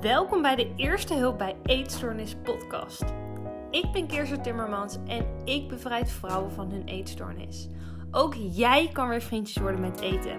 Welkom bij de Eerste Hulp bij Eetstoornis podcast. Ik ben Kirsten Timmermans en ik bevrijd vrouwen van hun eetstoornis. Ook jij kan weer vriendjes worden met eten.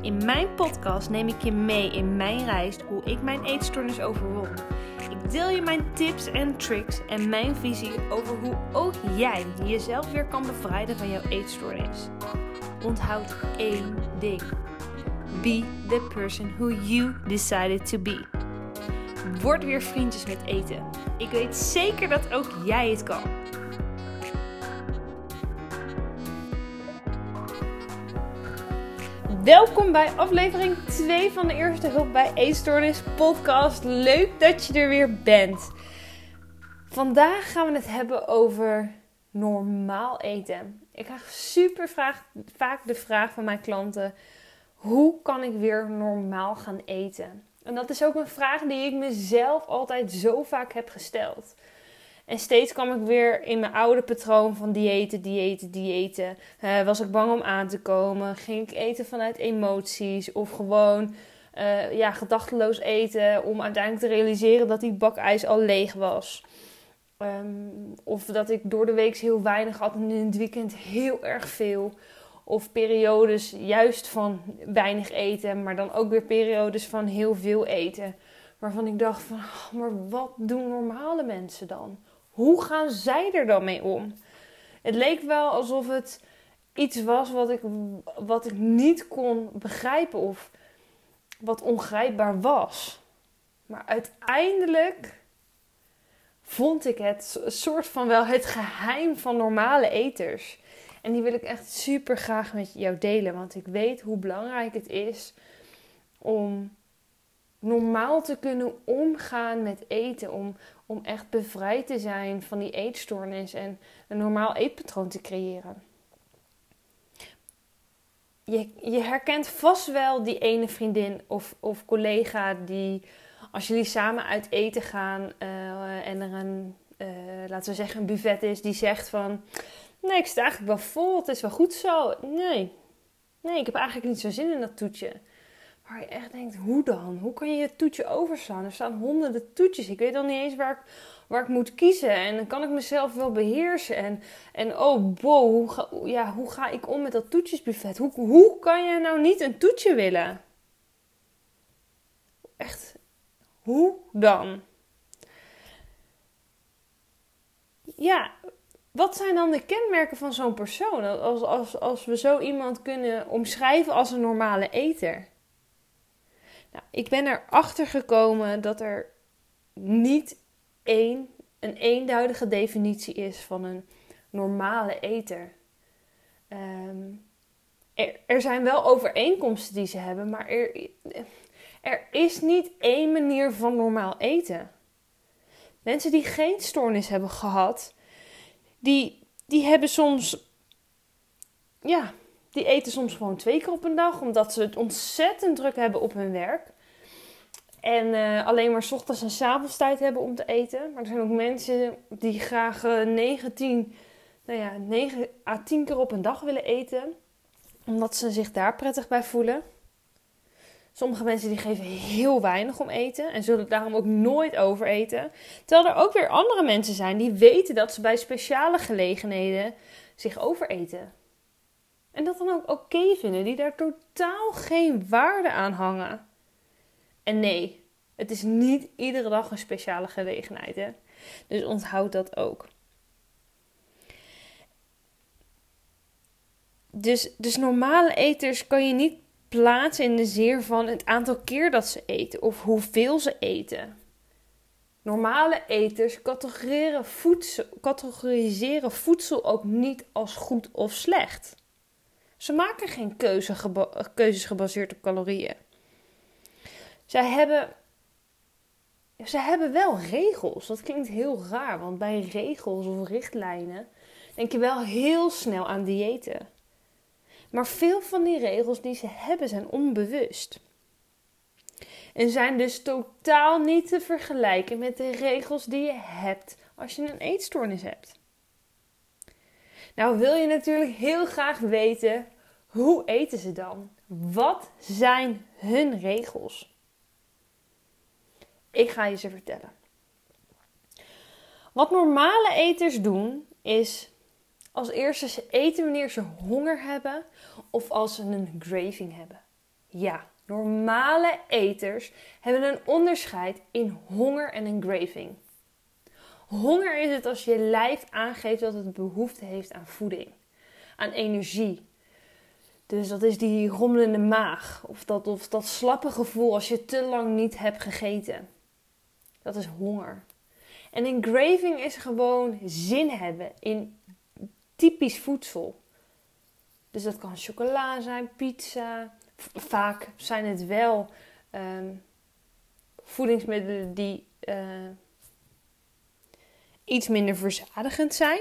In mijn podcast neem ik je mee in mijn reis hoe ik mijn eetstoornis overwon. Ik deel je mijn tips en tricks en mijn visie over hoe ook jij jezelf weer kan bevrijden van jouw eetstoornis. Onthoud één ding. Be the person who you decided to be. Word weer vriendjes met eten. Ik weet zeker dat ook jij het kan. Welkom bij aflevering 2 van de Eerste Hulp bij Eetstoornis podcast. Leuk dat je er weer bent. Vandaag gaan we het hebben over normaal eten. Ik krijg super vaak de vraag van mijn klanten: hoe kan ik weer normaal gaan eten? En dat is ook een vraag die ik mezelf altijd zo vaak heb gesteld. En steeds kwam ik weer in mijn oude patroon van diëten, diëten, diëten. Uh, was ik bang om aan te komen? Ging ik eten vanuit emoties? Of gewoon uh, ja, gedachteloos eten om uiteindelijk te realiseren dat die bakijs al leeg was? Um, of dat ik door de week heel weinig had en in het weekend heel erg veel. Of periodes juist van weinig eten, maar dan ook weer periodes van heel veel eten. Waarvan ik dacht van, oh, maar wat doen normale mensen dan? Hoe gaan zij er dan mee om? Het leek wel alsof het iets was wat ik, wat ik niet kon begrijpen of wat ongrijpbaar was. Maar uiteindelijk vond ik het soort van wel het geheim van normale eters. En die wil ik echt super graag met jou delen. Want ik weet hoe belangrijk het is om normaal te kunnen omgaan met eten. Om, om echt bevrijd te zijn van die eetstoornis en een normaal eetpatroon te creëren. Je, je herkent vast wel die ene vriendin of, of collega die, als jullie samen uit eten gaan uh, en er een, uh, laten we zeggen, een buffet is, die zegt van Nee, ik sta eigenlijk wel vol. Het is wel goed zo. Nee. Nee, ik heb eigenlijk niet zo zin in dat toetje. Waar je echt denkt, hoe dan? Hoe kan je je toetje overslaan? Er staan honderden toetjes. Ik weet dan niet eens waar ik, waar ik moet kiezen. En dan kan ik mezelf wel beheersen. En, en oh, wow, hoe ga, ja, hoe ga ik om met dat toetjesbuffet? Hoe, hoe kan je nou niet een toetje willen? Echt, hoe dan? Ja, wat zijn dan de kenmerken van zo'n persoon? Als, als, als we zo iemand kunnen omschrijven als een normale eter. Nou, ik ben erachter gekomen dat er niet één, een eenduidige definitie is van een normale eter. Ehm, er, er, zijn wel overeenkomsten die ze hebben, maar er, er is niet één manier van normaal eten. Mensen die geen stoornis hebben gehad, die, die hebben soms, ja, die eten soms gewoon twee keer op een dag, omdat ze het ontzettend druk hebben op hun werk. En uh, alleen maar ochtends en s avonds tijd hebben om te eten. Maar er zijn ook mensen die graag uh, 9, 10, nou ja, 9 à 10 keer op een dag willen eten. Omdat ze zich daar prettig bij voelen. Sommige mensen die geven heel weinig om eten en zullen daarom ook nooit overeten. Terwijl er ook weer andere mensen zijn die weten dat ze bij speciale gelegenheden zich overeten. En dat dan ook oké vinden, die daar totaal geen waarde aan hangen. En nee, het is niet iedere dag een speciale gelegenheid. Hè? Dus onthoud dat ook. Dus, dus normale eters kan je niet plaatsen in de zeer van het aantal keer dat ze eten of hoeveel ze eten. Normale eters categoriseren voedsel, categoriseren voedsel ook niet als goed of slecht. Ze maken geen keuze keuzes gebaseerd op calorieën. Zij hebben, zij hebben wel regels. Dat klinkt heel raar, want bij regels of richtlijnen denk je wel heel snel aan diëten. Maar veel van die regels die ze hebben zijn onbewust. En zijn dus totaal niet te vergelijken met de regels die je hebt als je een eetstoornis hebt. Nou wil je natuurlijk heel graag weten hoe eten ze dan? Wat zijn hun regels? Ik ga je ze vertellen. Wat normale eters doen is als eerste ze eten wanneer ze honger hebben of als ze een craving hebben. Ja, normale eters hebben een onderscheid in honger en een craving. Honger is het als je lijf aangeeft dat het behoefte heeft aan voeding, aan energie. Dus dat is die rommelende maag of dat, of dat slappe gevoel als je te lang niet hebt gegeten. Dat is honger. En een craving is gewoon zin hebben in typisch voedsel. Dus dat kan chocola zijn, pizza. Vaak zijn het wel ehm, voedingsmiddelen die uh, iets minder verzadigend zijn.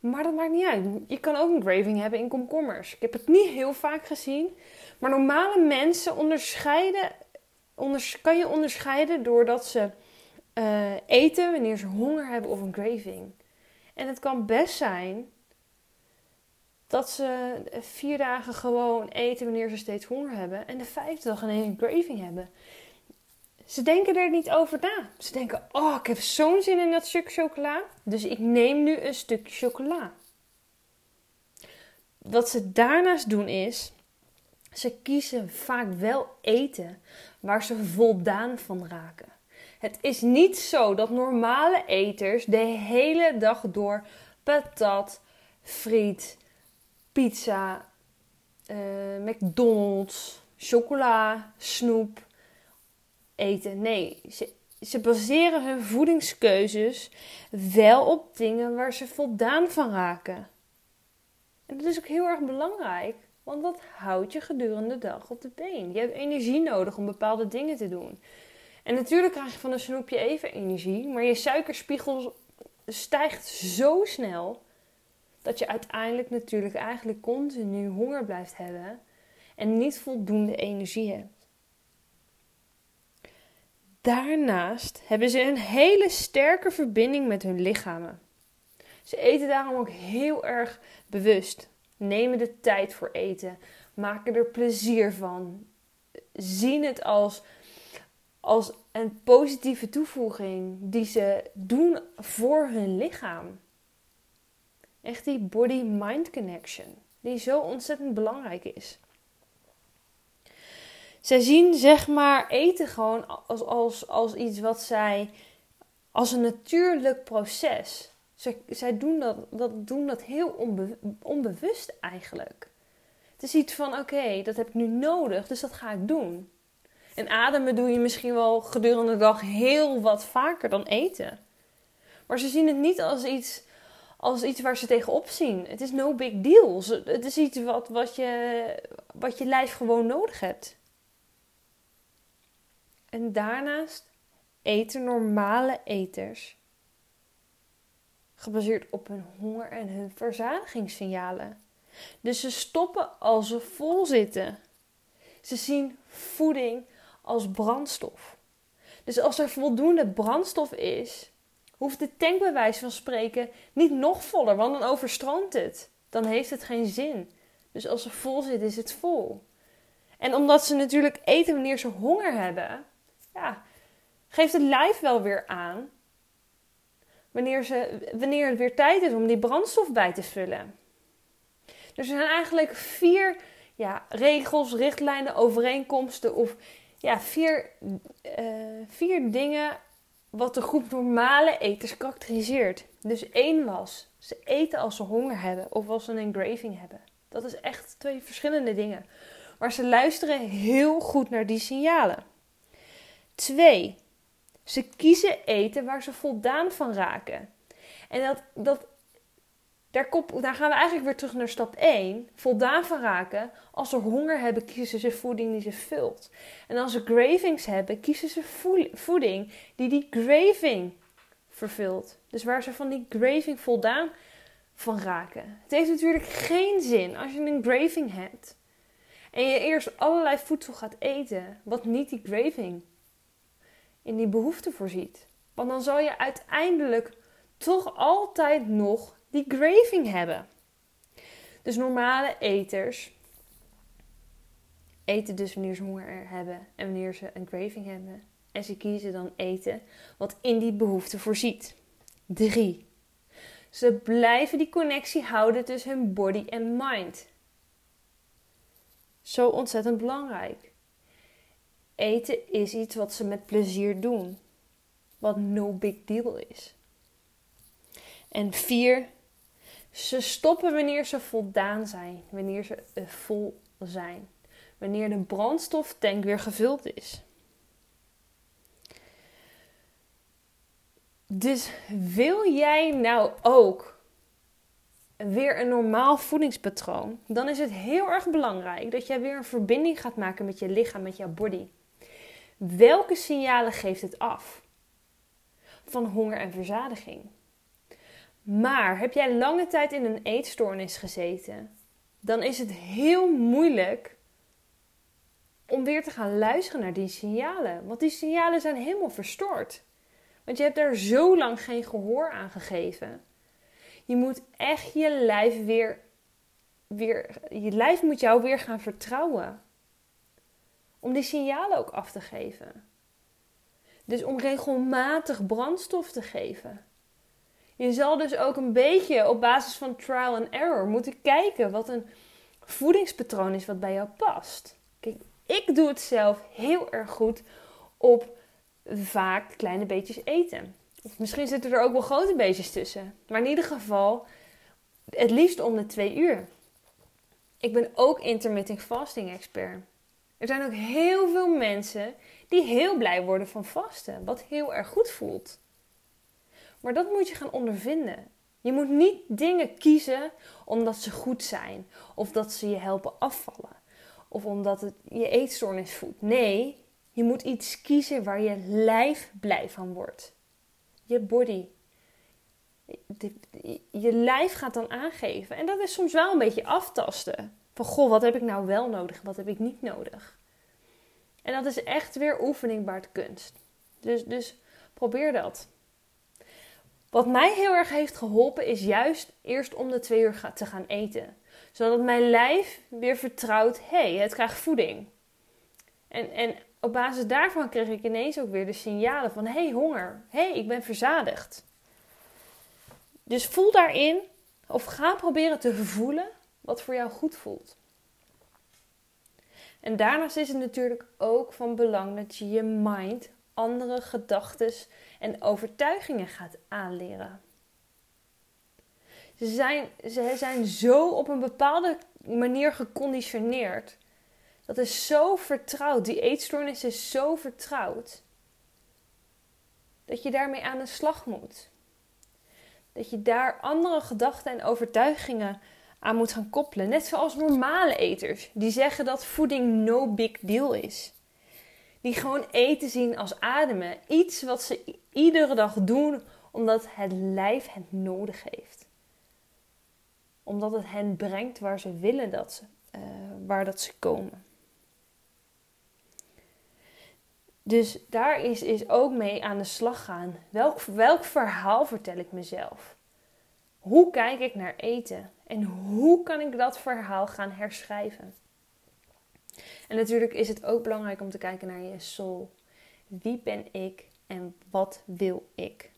Maar dat maakt niet uit. Je kan ook een craving hebben in komkommers. Ik heb het niet heel vaak gezien. Maar normale mensen onderscheiden, kan je onderscheiden doordat ze uh, eten wanneer ze honger hebben of een craving. En het kan best zijn dat ze vier dagen gewoon eten wanneer ze steeds honger hebben. En de vijfde dag ineens een craving hebben. Ze denken er niet over na. Ze denken, oh, ik heb zo'n zin in dat stuk chocola. Dus ik neem nu een stukje chocola. Wat ze daarnaast doen is, ze kiezen vaak wel eten waar ze voldaan van raken. Het is niet zo dat normale eters de hele dag door patat, friet, pizza, uh, McDonald's, chocola, snoep eten. Nee, ze, ze baseren hun voedingskeuzes wel op dingen waar ze voldaan van raken. En dat is ook heel erg belangrijk, want dat houdt je gedurende de dag op de been. Je hebt energie nodig om bepaalde dingen te doen. En natuurlijk krijg je van een snoepje even energie, maar je suikerspiegel stijgt zo snel dat je uiteindelijk natuurlijk eigenlijk continu honger blijft hebben en niet voldoende energie hebt. Daarnaast hebben ze een hele sterke verbinding met hun lichamen. Ze eten daarom ook heel erg bewust, nemen de tijd voor eten, maken er plezier van, zien het als als een positieve toevoeging die ze doen voor hun lichaam. Echt die body-mind connection, die zo ontzettend belangrijk is. Zij zien zeg maar eten gewoon als, als, als iets wat zij, als een natuurlijk proces. Zij, zij doen, dat, dat, doen dat heel onbe, onbewust eigenlijk. Het is iets van oké, dat heb ik nu nodig, dus dat ga ik doen. En ademen doe je misschien wel gedurende de dag heel wat vaker dan eten. Maar ze zien het niet als iets, als iets waar ze tegenop zien. Het is no big deal. Het is iets wat, wat, je, wat je lijf gewoon nodig hebt. En daarnaast eten normale eters. Gebaseerd op hun honger en hun verzadigingssignalen. Dus ze stoppen als ze vol zitten. Ze zien voeding als brandstof. Dus als er voldoende brandstof is, hoeft de tank bij wijze van spreken niet nog voller, want dan overstroomt het. Dan heeft het geen zin. Dus als ze vol zit, is het vol. En omdat ze natuurlijk eten wanneer ze honger hebben, ja, geeft het lijf wel weer aan wanneer, ze, wanneer het weer tijd is om die brandstof bij te vullen. Dus er zijn eigenlijk vier ja, regels, richtlijnen, overeenkomsten of ja, vier, uh, vier dingen wat de groep normale eters karakteriseert. Dus één was, ze eten als ze honger hebben of als ze een craving hebben. Dat is echt twee verschillende dingen. Maar ze luisteren heel goed naar die signalen. Twee, ze kiezen eten waar ze voldaan van raken. En dat, dat daar, daar, gaan we eigenlijk weer terug naar stap 1. Voldaan van raken. Als ze honger hebben, kiezen ze voeding die ze vult. En als ze cravings hebben, kiezen ze voeding die die craving vervult. Dus waar ze van die craving voldaan van raken. Het heeft natuurlijk geen zin als je een craving hebt. En je eerst allerlei voedsel gaat eten, wat niet die craving in die behoefte voorziet. Want dan zal je uiteindelijk toch altijd nog die craving hebben. Dus normale eters eten dus wanneer ze honger hebben en wanneer ze een craving hebben. En ze kiezen dan eten wat in die behoefte voorziet. 3. Ze blijven die connectie houden tussen hun body en mind. Zo ontzettend belangrijk. Eten is iets wat ze met plezier doen. Wat no big deal is. En 4. Ze stoppen wanneer ze voldaan zijn, wanneer ze eh, vol zijn, wanneer de brandstoftank weer gevuld is. Dus wil jij nou ook weer een normaal voedingspatroon, dan is het heel erg belangrijk dat jij weer een verbinding gaat maken met je lichaam, met jouw body. Welke signalen geeft het af? Van honger en verzadiging. Maar heb jij lange tijd in een eetstoornis gezeten, dan is het heel moeilijk om weer te gaan luisteren naar die signalen. Want die signalen zijn helemaal verstoord. Want je hebt daar zo lang geen gehoor aan gegeven. Je moet echt je lijf weer, weer. Je lijf moet jou weer gaan vertrouwen. Om die signalen ook af te geven. Dus om regelmatig brandstof te geven. Je zal dus ook een beetje op basis van trial and error moeten kijken wat een voedingspatroon is wat bij jou past. Kijk, ik doe het zelf heel erg goed op vaak kleine beetjes eten. Of misschien zitten er ook wel grote beetjes tussen. Maar in ieder geval, het liefst om de twee uur. Ik ben ook intermittent fasting expert. Er zijn ook heel veel mensen die heel blij worden van vasten, wat heel erg goed voelt. Maar dat moet je gaan ondervinden. Je moet niet dingen kiezen omdat ze goed zijn of dat ze je helpen afvallen of omdat het je eetstoornis voedt. Nee, je moet iets kiezen waar je lijf blij van wordt. Je body. je lijf gaat dan aangeven. En dat is soms wel een beetje aftasten. Van goh, wat heb ik nou wel nodig wat heb ik niet nodig? En dat is echt weer oefening baart kunst. Dus, dus probeer dat. Wat mij heel erg heeft geholpen is juist eerst om de twee uur te gaan eten. Zodat mijn lijf weer vertrouwt, hé, hey, het krijgt voeding. En, en op basis daarvan kreeg ik ineens ook weer de signalen van: hé, hey, honger. Hé, hey, ik ben verzadigd. Dus voel daarin of ga proberen te voelen wat voor jou goed voelt. En daarnaast is het natuurlijk ook van belang dat je je mind andere gedachten en overtuigingen gaat aanleren. Ze zijn, ze zijn zo op een bepaalde manier geconditioneerd dat is zo vertrouwd. Die eetstoornis is zo vertrouwd. Dat je daarmee aan de slag moet. Dat je daar andere gedachten en overtuigingen aan moet gaan koppelen. Net zoals normale eters. Die zeggen dat voeding no big deal is. Die gewoon eten zien als ademen. Iets wat ze iedere dag doen omdat het lijf het nodig heeft. Omdat het hen brengt waar ze willen dat ze, uh, waar dat ze komen. Dus daar is, is ook mee aan de slag gaan. Welk, welk verhaal vertel ik mezelf? Hoe kijk ik naar eten? En hoe kan ik dat verhaal gaan herschrijven? En natuurlijk is het ook belangrijk om te kijken naar je soul. Wie ben ik en wat wil ik?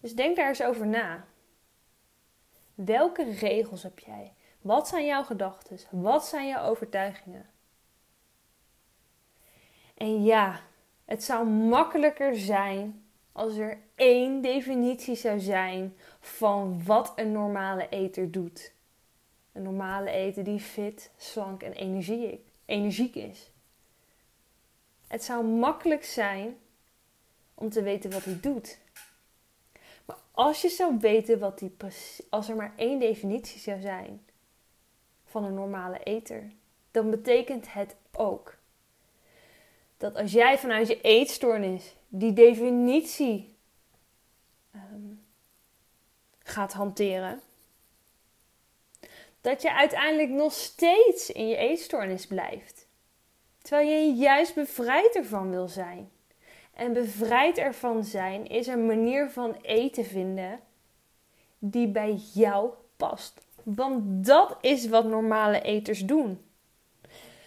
Dus denk daar eens over na. Welke regels heb jij? Wat zijn jouw gedachten? Wat zijn jouw overtuigingen? En ja, het zou makkelijker zijn als er één definitie zou zijn van wat een normale eter doet. Een normale eter die fit, slank en energiek is. Het zou makkelijk zijn om te weten wat hij doet. Maar als je zou weten wat hij als er maar één definitie zou zijn van een normale eter, dan betekent het ook dat als jij vanuit je eetstoornis die definitie um, gaat hanteren, dat je uiteindelijk nog steeds in je eetstoornis blijft. Terwijl je juist bevrijd ervan wil zijn. En bevrijd ervan zijn is een manier van eten vinden die bij jou past. Want dat is wat normale eters doen.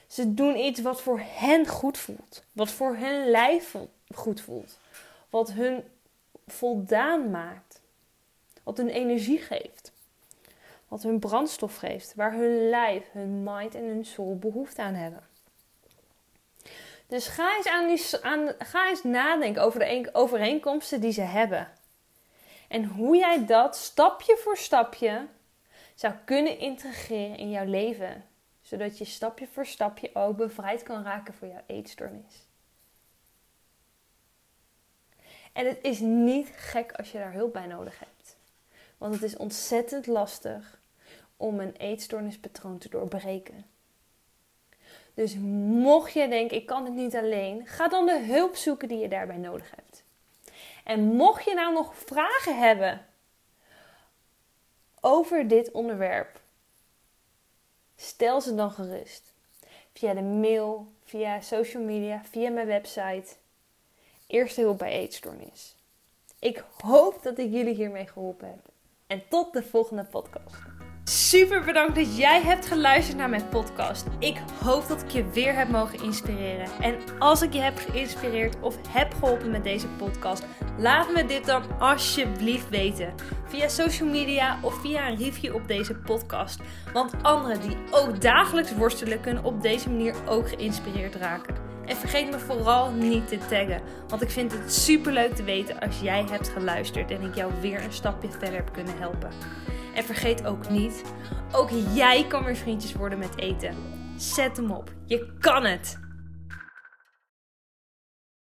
Ze doen iets wat voor hen goed voelt. Wat voor hun lijf goed voelt. Wat hun voldaan maakt. Wat hun energie geeft. Wat hun brandstof geeft. Waar hun lijf, hun mind en hun soul behoefte aan hebben. Dus ga eens, aan die, aan, ga eens nadenken over de overeenkomsten die ze hebben. En hoe jij dat stapje voor stapje zou kunnen integreren in jouw leven. Zodat je stapje voor stapje ook bevrijd kan raken voor jouw eetstoornis. En het is niet gek als je daar hulp bij nodig hebt. Want het is ontzettend lastig om een eetstoornispatroon te doorbreken. Dus mocht je denken, ik kan het niet alleen, ga dan de hulp zoeken die je daarbij nodig hebt. En mocht je nou nog vragen hebben over dit onderwerp, stel ze dan gerust. Via de mail, via social media, via mijn website. Eerste hulp bij eetstoornis. Ik hoop dat ik jullie hiermee geholpen heb. En tot de volgende podcast. Super bedankt dat jij hebt geluisterd naar mijn podcast. Ik hoop dat ik je weer heb mogen inspireren. En als ik je heb geïnspireerd of heb geholpen met deze podcast, laat me dit dan alsjeblieft weten. Via social media of via een review op deze podcast. Want anderen die ook dagelijks worstelen kunnen op deze manier ook geïnspireerd raken. En vergeet me vooral niet te taggen, want ik vind het super leuk te weten als jij hebt geluisterd en ik jou weer een stapje verder heb kunnen helpen. En vergeet ook niet, ook jij kan weer vriendjes worden met eten. Zet hem op. Je kan het!